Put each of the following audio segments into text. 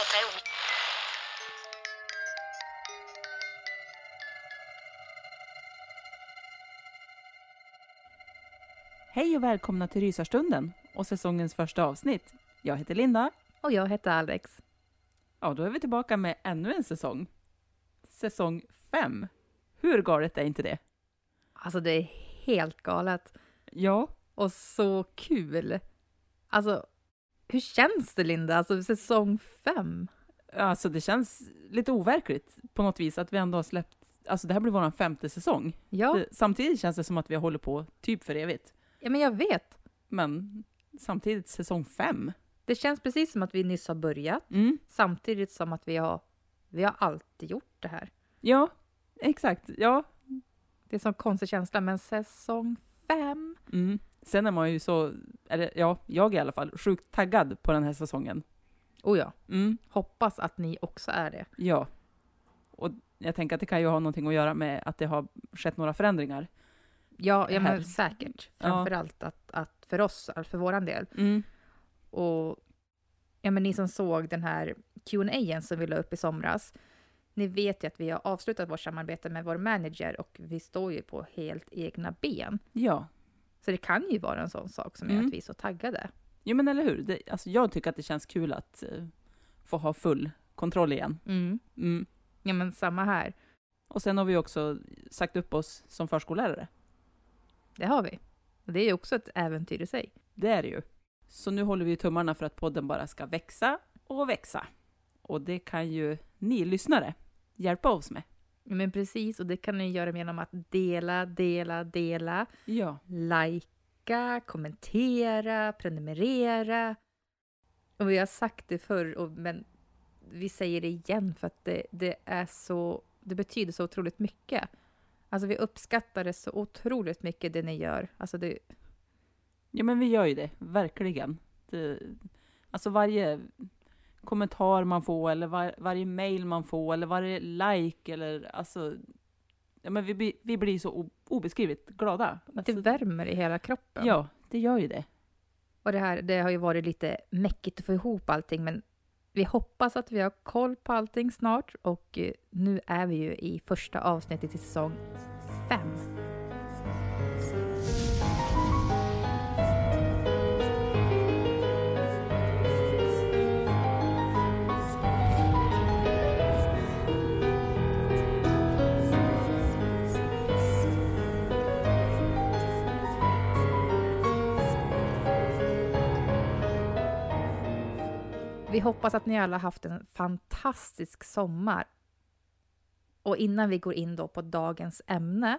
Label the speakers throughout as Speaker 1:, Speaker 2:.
Speaker 1: Terre, oui.
Speaker 2: Hej och välkomna till Rysarstunden och säsongens första avsnitt. Jag heter Linda.
Speaker 3: Och jag heter Alex.
Speaker 2: Ja, då är vi tillbaka med ännu en säsong. Säsong fem. Hur galet är inte det?
Speaker 3: Alltså det är helt galet.
Speaker 2: Ja,
Speaker 3: Och så kul. Alltså, hur känns det Linda? Alltså säsong fem?
Speaker 2: alltså det känns lite overkligt på något vis att vi ändå har släppt, alltså det här blir vår femte säsong.
Speaker 3: Ja,
Speaker 2: Det, samtidigt känns det som att vi hållit på typ för evigt.
Speaker 3: ja, men jag vet.
Speaker 2: Men samtidigt säsong fem.
Speaker 3: Det känns precis som att vi nyss har börjat.
Speaker 2: Mm.
Speaker 3: Samtidigt som att vi har, vi har alltid gjort det här.
Speaker 2: Ja, exakt. Ja.
Speaker 3: Det är en sån konstig känsla, men säsong fem?
Speaker 2: Mm. Sen är man ju så, eller ja, jag i alla fall, sjukt taggad på den här säsongen.
Speaker 3: Oh ja,
Speaker 2: Mm.
Speaker 3: hoppas att ni också är det.
Speaker 2: Ja. Och jag tänker att det kan ju ha någonting att göra med att det har skett några förändringar.
Speaker 3: Ja, ja men säkert.
Speaker 2: Ja.
Speaker 3: Framförallt att, att för oss, för våran del.
Speaker 2: Mm.
Speaker 3: Och ja, men ni som såg den här Q&A som vi la upp i somras, ni vet ju att vi har avslutat vårt samarbete med vår manager och vi står ju på helt egna ben.
Speaker 2: Ja.
Speaker 3: Så det kan ju vara en sån sak som gör
Speaker 2: Mm.
Speaker 3: att vi är så taggade.
Speaker 2: Jo men eller hur. Det, alltså, jag tycker att det känns kul att eh, få ha full kontroll igen. Mm.
Speaker 3: Ja, men samma här.
Speaker 2: Och sen har vi också sagt upp oss som förskollärare.
Speaker 3: Det har vi. Och det är ju också ett äventyr i sig.
Speaker 2: Det är det ju. Så nu håller vi tummarna för att podden bara ska växa och växa. Och det kan ju ni lyssnare hjälpa oss med.
Speaker 3: Men precis, och det kan ni göra genom att dela, dela, dela,
Speaker 2: Ja.
Speaker 3: likea, kommentera, prenumerera. Och vi har sagt det förr, och, men vi säger det igen för att det, det är så, det betyder så otroligt mycket. Alltså vi uppskattar det så otroligt mycket det ni gör. Alltså det,
Speaker 2: Ja, men vi gör ju det, verkligen. Det, alltså varje kommentar man får, eller var, varje mail man får, eller varje like, eller alltså... Ja, men vi, vi blir så obeskrivligt glada.
Speaker 3: det
Speaker 2: Alltså,
Speaker 3: värmer i hela kroppen.
Speaker 2: ja, det gör ju det.
Speaker 3: Och det här det har ju varit lite mäckigt att få ihop allting, men vi hoppas att vi har koll på allting snart och eh, nu är vi ju i första avsnittet i säsong fem. Vi hoppas att ni alla haft en fantastisk sommar. Och innan vi går in då på dagens ämne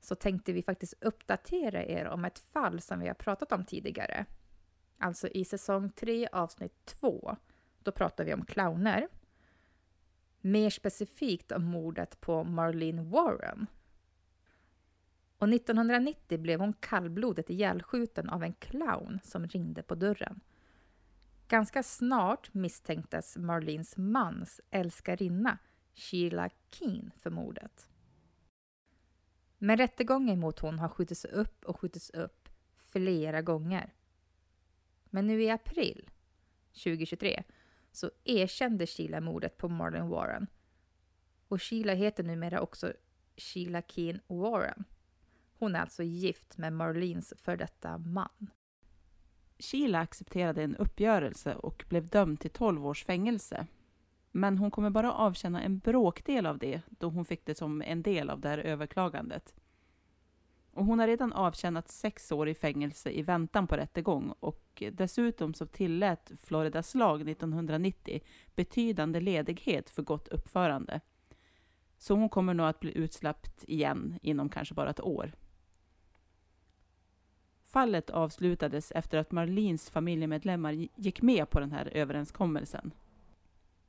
Speaker 3: så tänkte vi faktiskt uppdatera er om ett fall som vi har pratat om tidigare. Alltså i säsong 3 avsnitt 2. Då pratar vi om clowner. Mer specifikt om mordet på Marlene Warren. Och 1990 blev hon kallblodigt ihjälskjuten av en clown som ringde på dörren. Ganska snart misstänktes Marlins mans älskarinna Sheila Keen för mordet. Men rättegången mot hon har skjutits upp och skjutits upp flera gånger. Men nu i april 2023 så erkände Sheila mordet på Marlon Warren. Och Sheila heter numera också Sheila Keen Warren. Hon är alltså gift med Marlins för detta man.
Speaker 2: Sheila accepterade en uppgörelse och blev dömd till 12 års fängelse. Men hon kommer bara avtjäna en bråkdel av det då hon fick det som en del av det här överklagandet. Och hon har redan avtjänat sex år i fängelse i väntan på rättegång och dessutom så tillät Floridas lag 1990 betydande ledighet för gott uppförande. Så hon kommer nog att bli utsläppt igen inom kanske bara ett år. Fallet avslutades efter att Marlins familjemedlemmar gick med på den här överenskommelsen.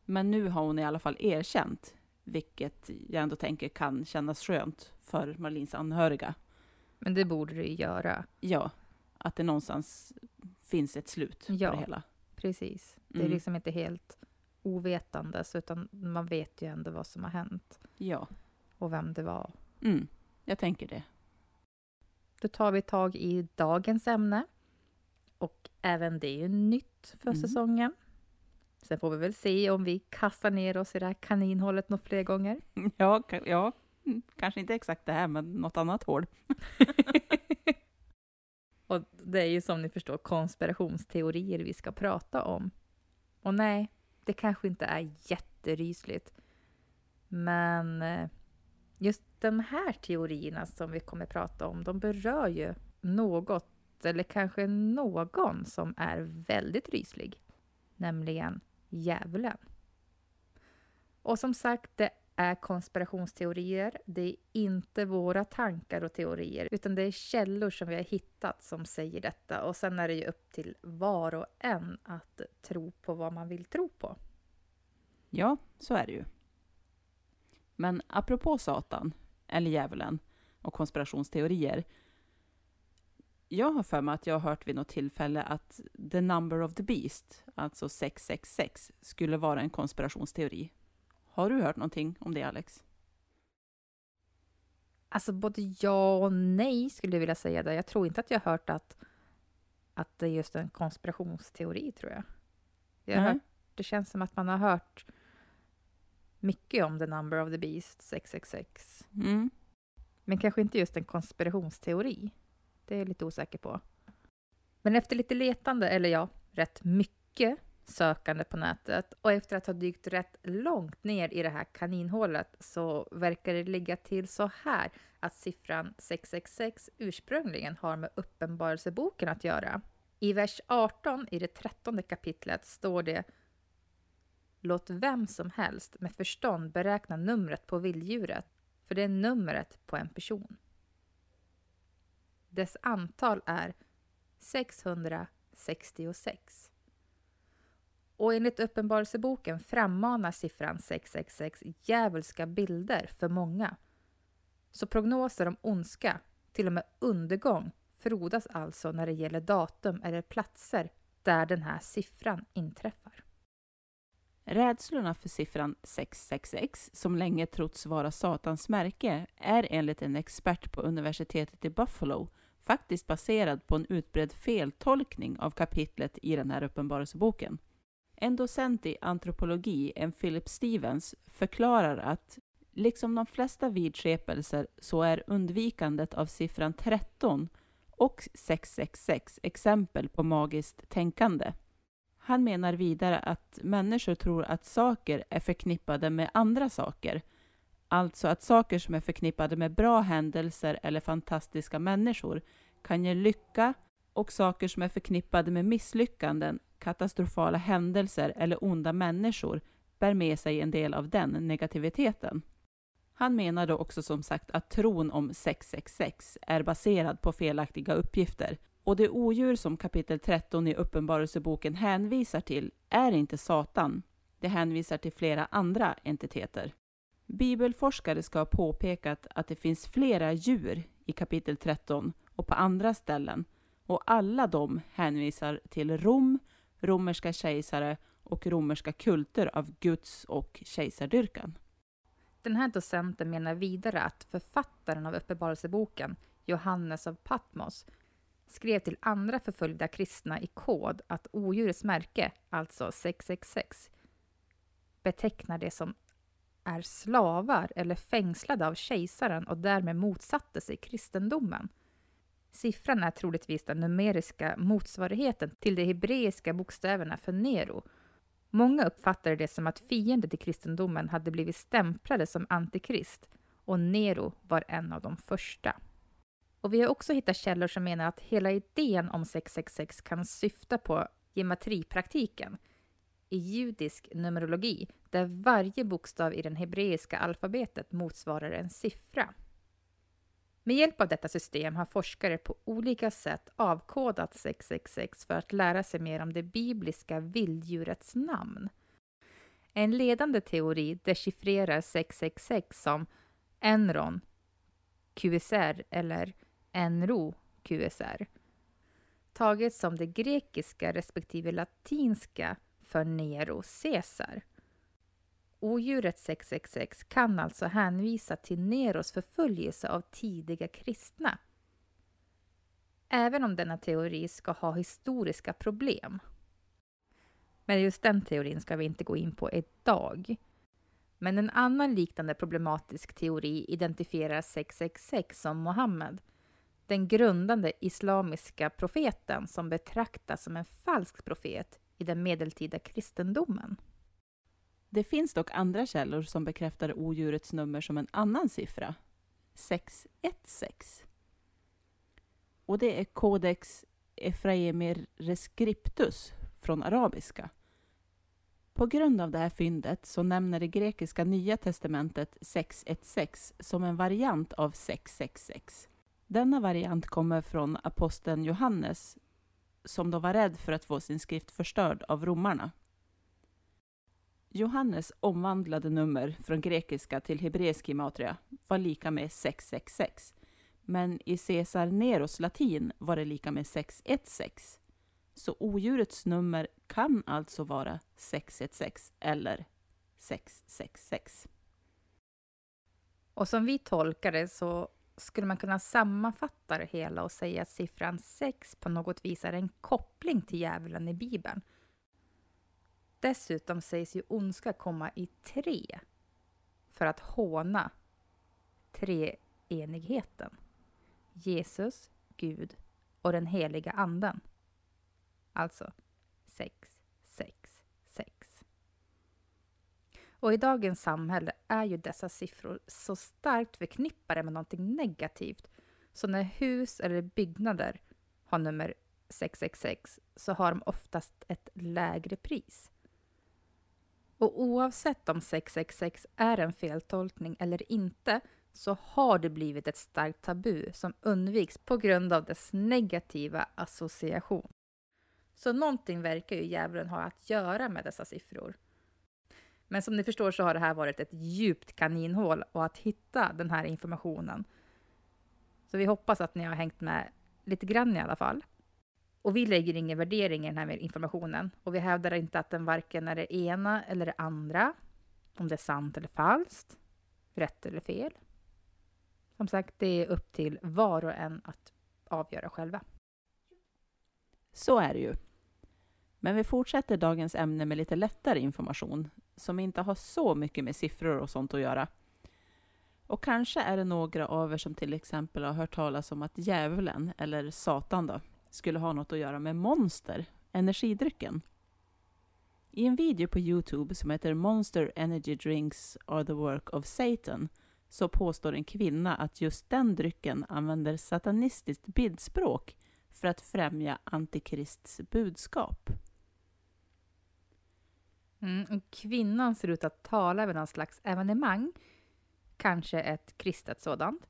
Speaker 2: Men nu har hon i alla fall erkänt, vilket jag ändå tänker kan kännas skönt för Marlins anhöriga.
Speaker 3: Men det borde det göra.
Speaker 2: Ja, att det någonstans finns ett slut
Speaker 3: Ja.
Speaker 2: på det hela.
Speaker 3: Precis. Det är
Speaker 2: Mm.
Speaker 3: liksom inte helt ovetandes utan man vet ju ändå vad som har hänt
Speaker 2: Ja,
Speaker 3: och vem det var.
Speaker 2: mm, jag tänker det.
Speaker 3: Då tar vi tag i dagens ämne. Och även det är ju nytt för
Speaker 2: Mm.
Speaker 3: säsongen. Sen får vi väl se om vi kastar ner oss i det här kaninhålet några fler gånger.
Speaker 2: Ja, ka- ja, mm, kanske inte exakt det här, men något annat hål.
Speaker 3: Och det är ju som ni förstår konspirationsteorier vi ska prata om. Och nej, det kanske inte är jätterysligt. Men eh, just de här teorierna som vi kommer prata om, de berör ju något, eller kanske någon som är väldigt ryslig. Nämligen djävulen. Och som sagt, det är konspirationsteorier. Det är inte våra tankar och teorier, utan det är källor som vi har hittat som säger detta. Och sen är det ju upp till var och en att tro på vad man vill tro på.
Speaker 2: Ja, så är det ju. Men apropå Satan, eller djävulen, och konspirationsteorier. Jag har för mig att jag har hört vid något tillfälle att the number of the beast, alltså 666, skulle vara en konspirationsteori. Har du hört någonting om det, Alex?
Speaker 3: Alltså både ja och nej skulle jag vilja säga. Där. Jag tror inte att jag har hört att, att det är just en konspirationsteori, tror jag. jag har hört, det känns som att man har hört mycket om the number of the beast, 666.
Speaker 2: Mm.
Speaker 3: Men kanske inte just en konspirationsteori. Det är jag lite osäker på. Men efter lite letande, eller ja, rätt mycket sökande på nätet och efter att ha dykt rätt långt ner i det här kaninhålet så verkar det ligga till så här att siffran 666 ursprungligen har med Uppenbarelseboken att göra. I vers 18 i det trettonde kapitlet står det Låt vem som helst med förstånd beräkna numret på vilddjuret, för det är numret på en person. Dess antal är 666. Och enligt Uppenbarelseboken frammanar siffran 666 djävulska bilder för många. Så prognoser om ondska, till och med undergång, frodas alltså när det gäller datum eller platser där den här siffran inträffar.
Speaker 2: Rädslorna för siffran 666, som länge trotts vara Satans märke, är enligt en expert på universitetet i Buffalo faktiskt baserad på en utbredd feltolkning av kapitlet i den här uppenbarelseboken. En docent i antropologi, en Philip Stevens, förklarar att liksom de flesta vidskepelser så är undvikandet av siffran 13 och 666 exempel på magiskt tänkande. Han menar vidare att människor tror att saker är förknippade med andra saker. Alltså att saker som är förknippade med bra händelser eller fantastiska människor kan ge lycka och saker som är förknippade med misslyckanden katastrofala händelser eller onda människor bär med sig en del av den negativiteten. Han menade också som sagt att tron om 666 är baserad på felaktiga uppgifter och det odjur som kapitel 13 i Uppenbarelseboken hänvisar till är inte Satan. Det hänvisar till flera andra entiteter. Bibelforskare ska ha påpekat att det finns flera djur i kapitel 13 och på andra ställen och alla de hänvisar till Rom, romerska kejsare och romerska kulter av Guds och kejsardyrkan.
Speaker 3: Den här docenten menar vidare att författaren av Uppenbarelseboken, Johannes av Patmos, skrev till andra förföljda kristna i kod att odjurets märke, alltså 666, betecknar det som är slavar eller fängslade av kejsaren och därmed motsatte sig kristendomen. Siffran är troligtvis den numeriska motsvarigheten till de hebreiska bokstäverna för Nero. Många uppfattade det som att fienden till kristendomen hade blivit stämplade som antikrist och Nero var en av de första. Och vi har också hittat källor som menar att hela idén om 666 kan syfta på gematripraktiken i judisk numerologi där varje bokstav i det hebreiska alfabetet motsvarar en siffra. Med hjälp av detta system har forskare på olika sätt avkodat 666 för att lära sig mer om det bibliska vilddjurets namn. En ledande teori dechiffrerar 666 som Enron, QSR eller Enro, QSR. Taget som det grekiska respektive latinska för Nero Caesar. Odjuret 666 kan alltså hänvisa till Neros förföljelse av tidiga kristna. Även om denna teori ska ha historiska problem. Men just den teorin ska vi inte gå in på idag. Men en annan liknande problematisk teori identifierar 666 som Mohammed, den grundande islamiska profeten som betraktas som en falsk profet i den medeltida kristendomen.
Speaker 2: Det finns dock andra källor som bekräftar odjurets nummer som en annan siffra, 616. Och det är Codex Ephraemir Rescriptus från arabiska. På grund av det här fyndet så nämner det grekiska nya testamentet 616 som en variant av 666. Denna variant kommer från aposteln Johannes som då var rädd för att få sin skrift förstörd av romarna. Johannes omvandlade nummer från grekiska till hebreisk gematria var lika med 666. Men i Caesar Neros latin var det lika med 616. Så odjurets nummer kan alltså vara 616 eller 666.
Speaker 3: Och som vi tolkar det så skulle man kunna sammanfatta det hela och säga att siffran 6 på något vis är en koppling till djävulen i Bibeln. Dessutom sägs ju ondska komma i tre för att håna treenigheten. Jesus, Gud och den heliga anden. Alltså 6, 6, 6. Och i dagens samhälle är ju dessa siffror så starkt förknippade med någonting negativt. Så när hus eller byggnader har nummer 666 så har de oftast ett lägre pris. Och oavsett om 666 är en feltolkning eller inte så har det blivit ett starkt tabu som undviks på grund av dess negativa association. Så någonting verkar ju djävulen ha att göra med dessa siffror. Men som ni förstår så har det här varit ett djupt kaninhål och att hitta den här informationen. Så vi hoppas att ni har hängt med lite grann i alla fall. Och vi lägger ingen värdering i den här informationen och vi hävdar inte att den varken är det ena eller det andra, om det är sant eller falskt, rätt eller fel. Som sagt, det är upp till var och en att avgöra själva.
Speaker 2: Så är det ju. Men vi fortsätter dagens ämne med lite lättare information som inte har så mycket med siffror och sånt att göra. Och kanske är det några av er som till exempel har hört talas om att djävulen, eller Satan då, skulle ha något att göra med Monster, energidrycken. I en video på Youtube som heter Monster Energy Drinks are the work of Satan så påstår en kvinna att just den drycken använder satanistiskt bildspråk för att främja Antikrists budskap.
Speaker 3: Mm, och kvinnan ser ut att tala över någon slags evenemang, kanske ett kristet sådant.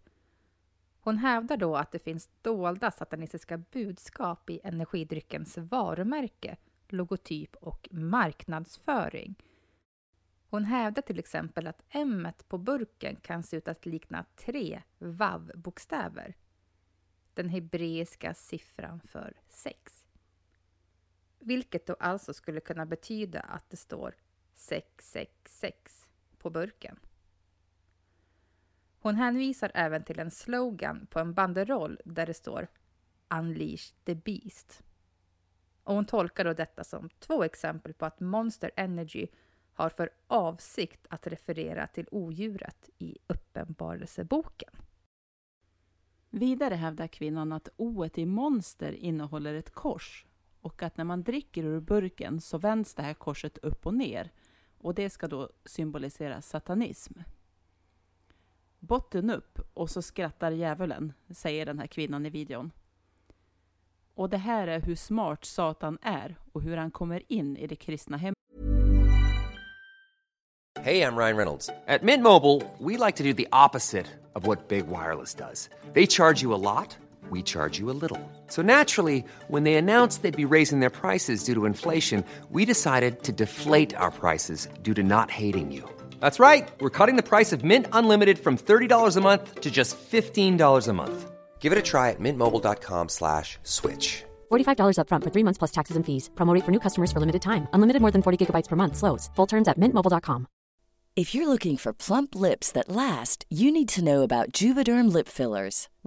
Speaker 3: Hon hävdar då att det finns dolda satanistiska budskap i energidryckens varumärke, logotyp och marknadsföring. Hon hävdar till exempel att M på burken kan se ut att likna tre vav-bokstäver. Den hebreiska siffran för sex. Vilket då alltså skulle kunna betyda att det står 666 på burken. Hon hänvisar även till en slogan på en banderoll där det står Unleash the Beast. Och hon tolkar då detta som två exempel på att Monster Energy har för avsikt att referera till odjuret i Uppenbarelseboken.
Speaker 2: Vidare hävdar kvinnan att o i monster innehåller ett kors och att när man dricker ur burken så vänds det här korset upp och ner och det ska då symbolisera satanism. Botten upp och så skrattar djävulen, säger den här kvinnan i videon. Och det här är hur smart Satan är och hur han kommer in i det kristna hemmet.
Speaker 4: Hej, jag Ryan Reynolds. På Mint Mobile, we like to do the opposite of what Big Wireless does. They charge you a lot, we charge you a little. So naturally, when they announced they'd be raising their prices due to inflation, we decided to deflate our prices due to not hating you. That's right. We're cutting the price of Mint Unlimited from $30 a month to just $15 a month. Give it a try at mintmobile.com slash switch.
Speaker 5: $45 upfront for three months plus taxes and fees. Promo rate for new customers for limited time. Unlimited more than 40 gigabytes per month. Slows. Full terms at mintmobile.com.
Speaker 6: If you're looking for plump lips that last, you need to know about Juvederm lip fillers.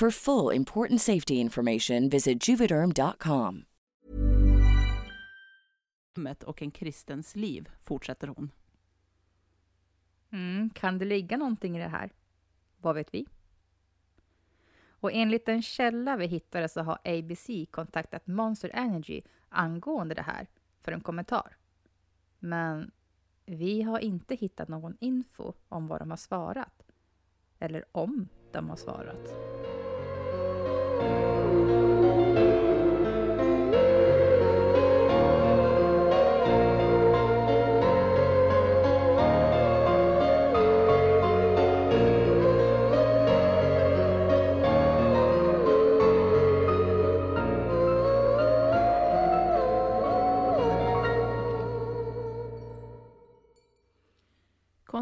Speaker 6: For full important safety information, visit juvederm.com.
Speaker 2: och en kristens liv, fortsätter hon.
Speaker 3: Mm, kan det ligga någonting i det här? Vad vet vi? Och enligt en källa vi hittade så har ABC kontaktat Monster Energy angående det här för en kommentar. Men vi har inte hittat någon info om vad de har svarat. Eller om de har svarat.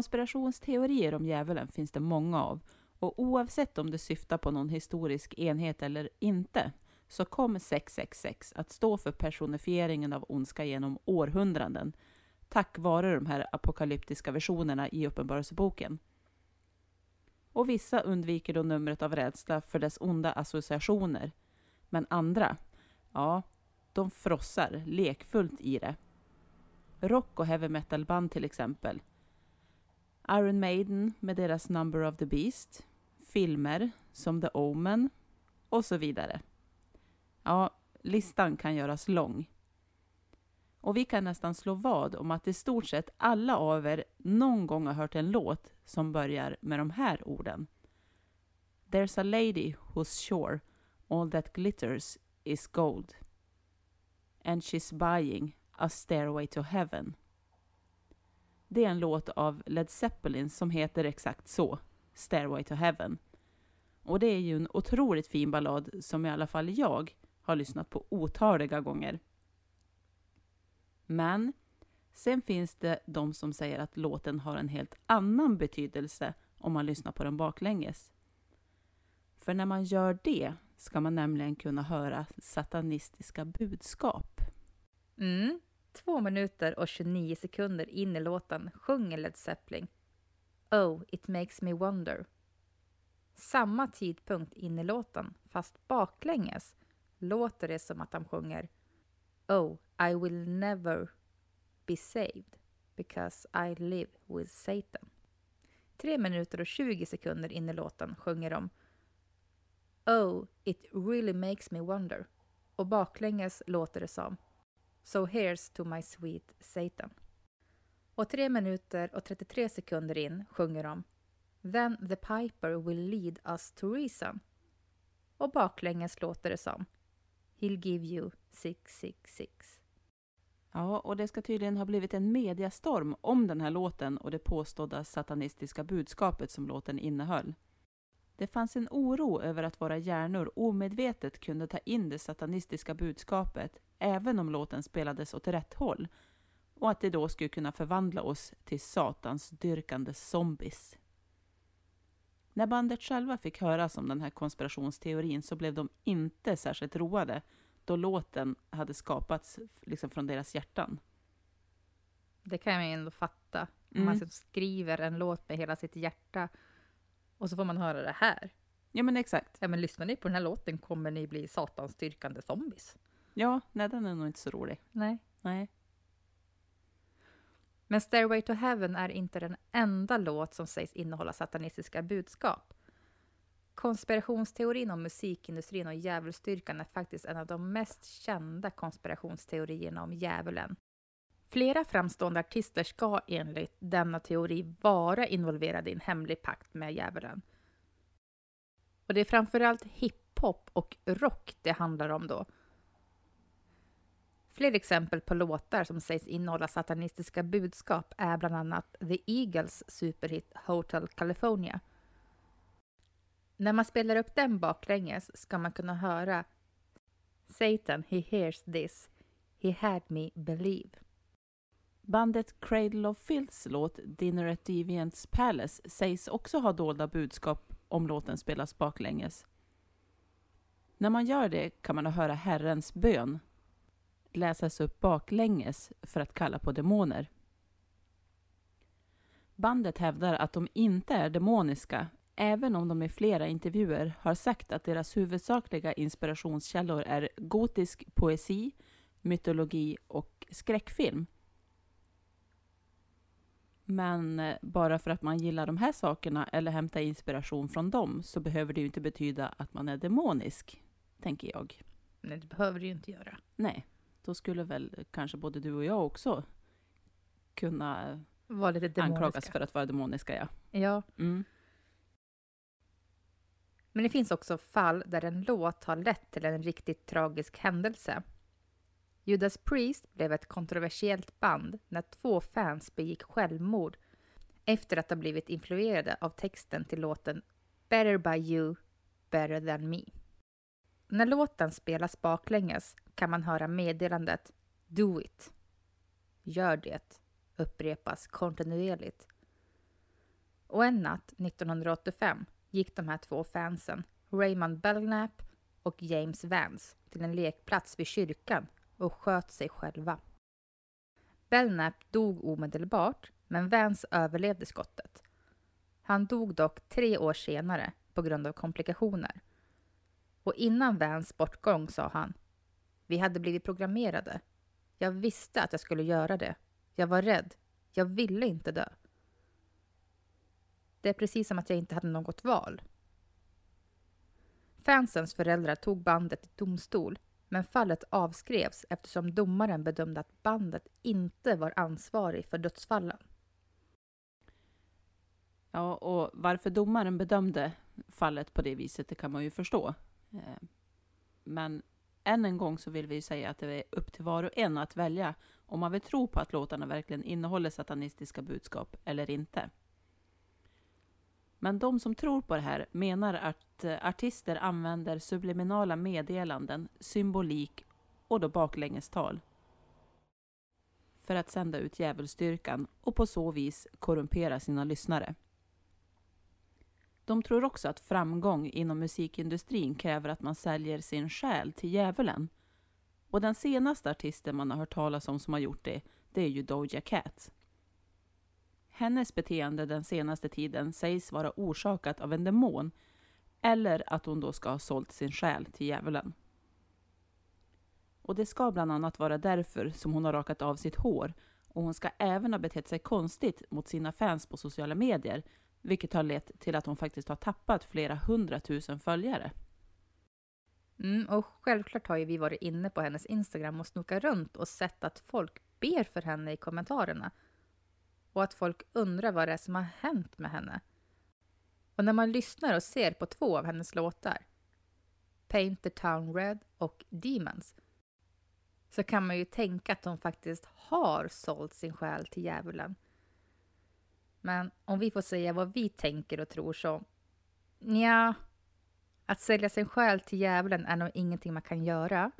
Speaker 2: Konspirationsteorier om djävulen finns det många av och oavsett om det syftar på någon historisk enhet eller inte så kommer 666 att stå för personifieringen av ondska genom århundraden tack vare de här apokalyptiska versionerna i Uppenbarelseboken. Och vissa undviker då numret av rädsla för dess onda associationer. Men andra, ja, de frossar lekfullt i det. Rock och heavy metal-band till exempel. Iron Maiden med deras Number of the Beast. Filmer som The Omen och så vidare. Ja, listan kan göras lång. Och vi kan nästan slå vad om att i stort sett alla av er någon gång har hört en låt som börjar med de här orden. There's a lady who's sure all that glitters is gold. And she's buying a stairway to heaven. Det är en låt av Led Zeppelin som heter exakt så, Stairway to Heaven. Och det är ju en otroligt fin ballad som i alla fall jag har lyssnat på otaliga gånger. Men Sen finns det de som säger att låten har en helt annan betydelse om man lyssnar på den baklänges. För när man gör det ska man nämligen kunna höra satanistiska budskap.
Speaker 3: Mm. Två minuter och 29 sekunder in i låten sjunger Led Zeppelin Oh, it makes me wonder. Samma tidpunkt in i låten, fast baklänges, låter det som att han sjunger Oh, I will never be saved because I live with Satan. Tre minuter och 20 sekunder in i låten sjunger de Oh, it really makes me wonder. Och baklänges låter det som So here's to my sweet Satan. Och tre minuter och 33 sekunder in sjunger de Then the piper will lead us to reason. Och baklänges låter det som He'll give you 666.
Speaker 2: Ja, och det ska tydligen ha blivit en mediastorm om den här låten och det påstådda satanistiska budskapet som låten innehöll. Det fanns en oro över att våra hjärnor omedvetet kunde ta in det satanistiska budskapet även om låten spelades åt rätt håll och att det då skulle kunna förvandla oss till satans dyrkande zombies. När bandet själva fick höras om den här konspirationsteorin så blev de inte särskilt roade då låten hade skapats liksom från deras hjärtan.
Speaker 3: Det kan jag ändå fatta. Om
Speaker 2: Mm.
Speaker 3: man skriver en låt med hela sitt hjärta och så får man höra det här.
Speaker 2: Ja men exakt.
Speaker 3: Ja men lyssnar ni på den här låten kommer ni bli satansdyrkande zombies.
Speaker 2: Ja, nej den är nog inte så rolig.
Speaker 3: Nej.
Speaker 2: Nej.
Speaker 3: Men Stairway to Heaven är inte den enda låt som sägs innehålla satanistiska budskap. Konspirationsteorin om musikindustrin och djävulsdyrkan är faktiskt en av de mest kända konspirationsteorierna om djävulen. Flera framstående artister ska enligt denna teori vara involverade i en hemlig pakt med djävulen. Och det är framförallt hiphop och rock det handlar om då. Fler exempel på låtar som sägs innehålla satanistiska budskap är bland annat The Eagles superhit Hotel California. När man spelar upp den baklänges ska man kunna höra Satan, he hears this, he had me believe.
Speaker 2: Bandet Cradle of Filths låt Dinner at Deviants Palace sägs också ha dolda budskap om låten spelas baklänges. När man gör det kan man höra Herrens bön läsas upp baklänges för att kalla på demoner. Bandet hävdar att de inte är demoniska, även om de i flera intervjuer har sagt att deras huvudsakliga inspirationskällor är gotisk poesi, mytologi och skräckfilm. Men eh, bara för att man gillar de här sakerna eller hämtar inspiration från dem så behöver det ju inte betyda att man är demonisk, tänker jag.
Speaker 3: Nej, det behöver du ju inte göra.
Speaker 2: Nej, då skulle väl kanske både du och jag också kunna
Speaker 3: Var lite demoniska.
Speaker 2: anklagas för att vara demoniska. Ja.
Speaker 3: Ja,
Speaker 2: Mm.
Speaker 3: men det finns också fall där en låt har lett till en riktigt tragisk händelse. Judas Priest blev ett kontroversiellt band när två fans begick självmord efter att ha blivit influerade av texten till låten Better by you, better than me. När låten spelas baklänges kan man höra meddelandet Do it. Gör det upprepas kontinuerligt. Och en natt 1985 gick de här två fansen, Raymond Belknap och James Vance, till en lekplats vid kyrkan och sköt sig själva. Belknap dog omedelbart, men Vance överlevde skottet. Han dog dock tre år senare på grund av komplikationer. Och innan Vans bortgång sa han Vi hade blivit programmerade. Jag visste att jag skulle göra det. Jag var rädd. Jag ville inte dö. Det är precis som att jag inte hade något val. Fansens föräldrar tog bandet till domstol, men fallet avskrevs eftersom domaren bedömde att bandet inte var ansvarig för dödsfallen.
Speaker 2: Ja, och varför domaren bedömde fallet på det viset, det kan man ju förstå. Eh, men än en gång så vill vi säga att det är upp till var och en att välja om man vill tro på att låtarna verkligen innehåller satanistiska budskap eller inte. Men de som tror på det här menar att eh, artister använder subliminala meddelanden, symbolik och då baklängestal. för att sända ut djävulsdyrkan och på så vis korrumpera sina lyssnare. De tror också att framgång inom musikindustrin kräver att man säljer sin själ till djävulen. Och den senaste artisten man har hört talas om som har gjort det, det är ju Doja Cat. Hennes beteende den senaste tiden sägs vara orsakat av en demon eller att hon då ska ha sålt sin själ till djävulen. Och det ska bland annat vara därför som hon har rakat av sitt hår och hon ska även ha betett sig konstigt mot sina fans på sociala medier vilket har lett till att hon faktiskt har tappat flera hundratusen följare.
Speaker 3: Mm, och självklart har ju vi varit inne på hennes Instagram och snokat runt och sett att folk ber för henne i kommentarerna. Och att folk undrar vad det är som har hänt med henne. Och när man lyssnar och ser på två av hennes låtar, Paint the Town Red och Demons, så kan man ju tänka att hon faktiskt har sålt sin själ till djävulen. Men om vi får säga vad vi tänker och tror så, ja, att sälja sin själ till djävulen är nog ingenting man kan göra.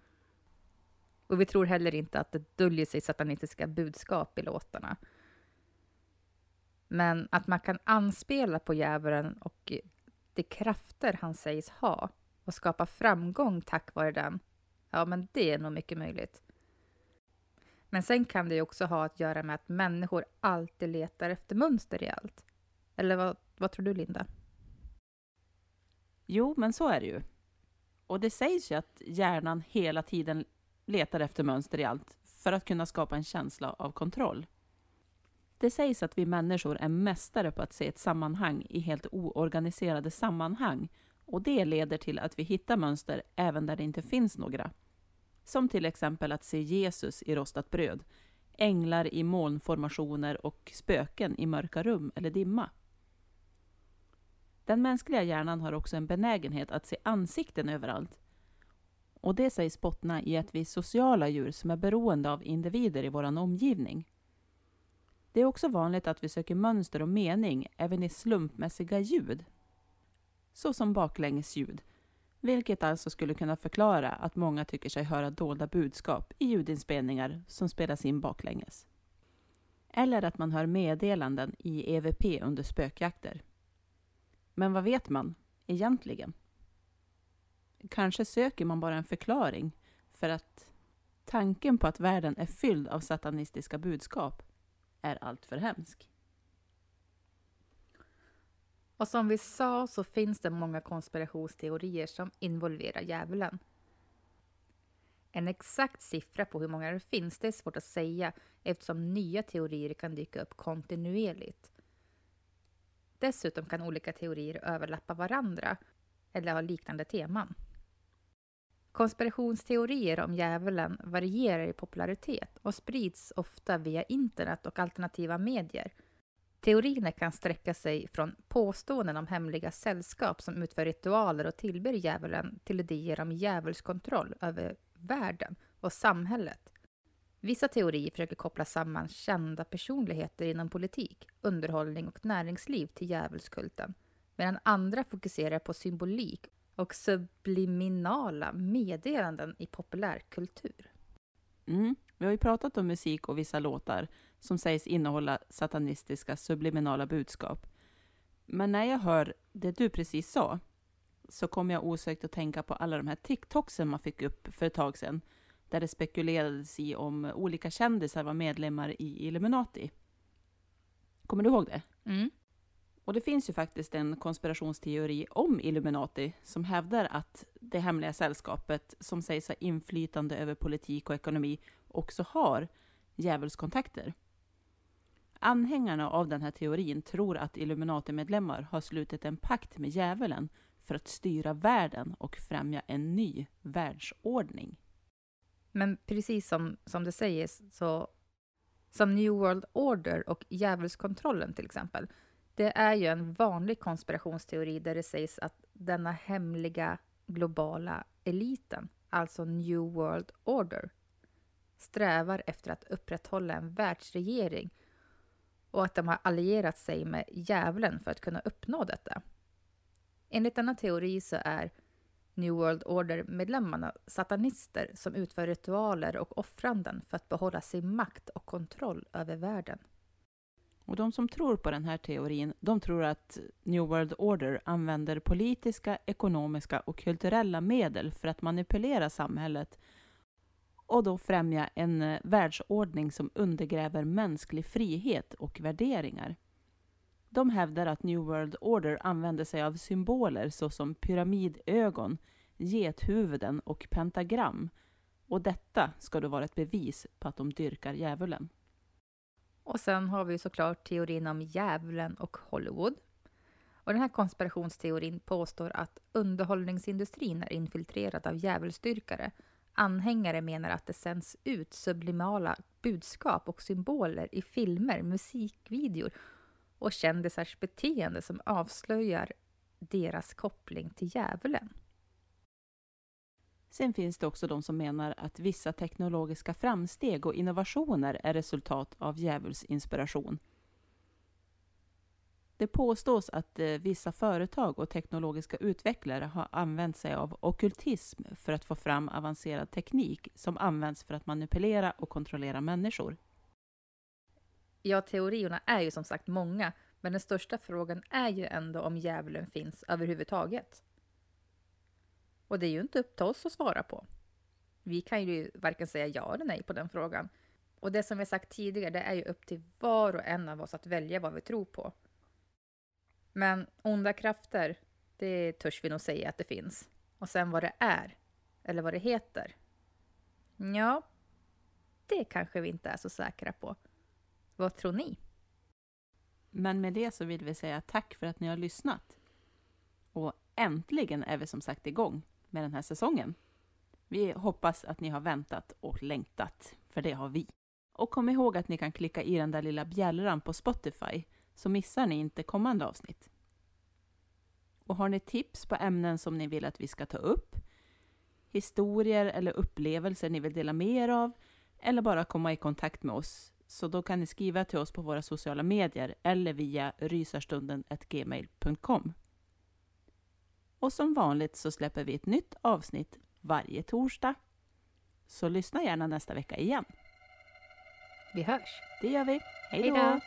Speaker 3: Och vi tror heller inte att det döljer sig satanistiska budskap i låtarna. Men att man kan anspela på djävulen och de krafter han sägs ha och skapa framgång tack vare den, ja men det är nog mycket möjligt. Men sen kan det ju också ha att göra med att människor alltid letar efter mönster i allt. Eller vad, vad tror du, Linda?
Speaker 2: Jo, men så är det ju. Och det sägs ju att hjärnan hela tiden letar efter mönster i allt för att kunna skapa en känsla av kontroll. Det sägs att vi människor är mästare på att se ett sammanhang i helt oorganiserade sammanhang och det leder till att vi hittar mönster även där det inte finns några. Som till exempel att se Jesus i rostat bröd, änglar i molnformationer och spöken i mörka rum eller dimma. Den mänskliga hjärnan har också en benägenhet att se ansikten överallt. Och det sägs bottna i att vi är sociala djur som är beroende av individer i vår omgivning. Det är också vanligt att vi söker mönster och mening även i slumpmässiga ljud. Så som baklängesljud, vilket alltså skulle kunna förklara att många tycker sig höra dolda budskap i ljudinspelningar som spelas in baklänges. Eller att man hör meddelanden i EVP under spökjakter. Men vad vet man egentligen? Kanske söker man bara en förklaring för att tanken på att världen är fylld av satanistiska budskap är alltför hemsk.
Speaker 3: Och som vi sa så finns det många konspirationsteorier som involverar djävulen. En exakt siffra på hur många det finns det är svårt att säga eftersom nya teorier kan dyka upp kontinuerligt. Dessutom kan olika teorier överlappa varandra eller ha liknande teman. Konspirationsteorier om djävulen varierar i popularitet och sprids ofta via internet och alternativa medier Teorierna kan sträcka sig från påståenden om hemliga sällskap som utför ritualer och tillber djävulen till idéer om djävulskontroll över världen och samhället. Vissa teorier försöker koppla samman kända personligheter inom politik, underhållning och näringsliv till djävulskulten, medan andra fokuserar på symbolik och subliminala meddelanden i populärkultur.
Speaker 2: Mm. Vi har ju pratat om musik och vissa låtar som sägs innehålla satanistiska subliminala budskap. Men när jag hör det du precis sa så kommer jag osökt att tänka på alla de här TikToksen man fick upp för ett tag sedan där det spekulerades i om olika kändisar var medlemmar i Illuminati. Kommer du ihåg det?
Speaker 3: Mm.
Speaker 2: Och det finns ju faktiskt en konspirationsteori om Illuminati som hävdar att det hemliga sällskapet som sägs ha inflytande över politik och ekonomi också har djävulskontakter. Anhängarna av den här teorin tror att Illuminati-medlemmar har slutit en pakt med djävulen för att styra världen och främja en ny världsordning.
Speaker 3: Men precis som, som det sägs, så som New World Order och djävulskontrollen till exempel, det är ju en vanlig konspirationsteori där det sägs att denna hemliga globala eliten, alltså New World Order, strävar efter att upprätthålla en världsregering och att de har allierat sig med djävulen för att kunna uppnå detta. Enligt denna teori så är New World Order-medlemmarna satanister som utför ritualer och offranden för att behålla sin makt och kontroll över världen.
Speaker 2: Och de som tror på den här teorin, de tror att New World Order använder politiska, ekonomiska och kulturella medel för att manipulera samhället och då främja en eh, världsordning som undergräver mänsklig frihet och värderingar. De hävdar att New World Order använder sig av symboler såsom pyramidögon, gethuvuden och pentagram. Och detta ska då vara ett bevis på att de dyrkar djävulen.
Speaker 3: Och sen har vi såklart teorin om djävulen och Hollywood. Och den här konspirationsteorin påstår att underhållningsindustrin är infiltrerad av djävulsdyrkare. Anhängare menar att det sänds ut sublimala budskap och symboler i filmer, musikvideor och kändisars beteende som avslöjar deras koppling till djävulen.
Speaker 2: Sen finns det också de som menar att vissa teknologiska framsteg och innovationer är resultat av djävulsinspiration. Det påstås att eh, vissa företag och teknologiska utvecklare har använt sig av okultism för att få fram avancerad teknik som används för att manipulera och kontrollera människor.
Speaker 3: Ja, teorierna är ju som sagt många, men den största frågan är ju ändå om djävulen finns överhuvudtaget. Och det är ju inte upp till oss att svara på. Vi kan ju varken säga ja eller nej på den frågan. Och det som vi sagt tidigare, det är ju upp till var och en av oss att välja vad vi tror på. Men onda krafter, det törs vi nog säga att det finns. Och sen vad det är, eller vad det heter. Ja, det kanske vi inte är så säkra på. Vad tror ni?
Speaker 2: Men med det så vill vi säga tack för att ni har lyssnat. Och äntligen är vi som sagt igång med den här säsongen. Vi hoppas att ni har väntat och längtat, för det har vi. Och kom ihåg att ni kan klicka i den där lilla bjällran på Spotify, så missar ni inte kommande avsnitt. Och har ni tips på ämnen som ni vill att vi ska ta upp, historier eller upplevelser ni vill dela mer av, eller bara komma i kontakt med oss, så då kan ni skriva till oss på våra sociala medier eller via rysarstunden.gmail.com. Och som vanligt så släpper vi ett nytt avsnitt varje torsdag. Så lyssna gärna nästa vecka igen.
Speaker 3: Vi hörs.
Speaker 2: Det gör vi. Hej
Speaker 3: då.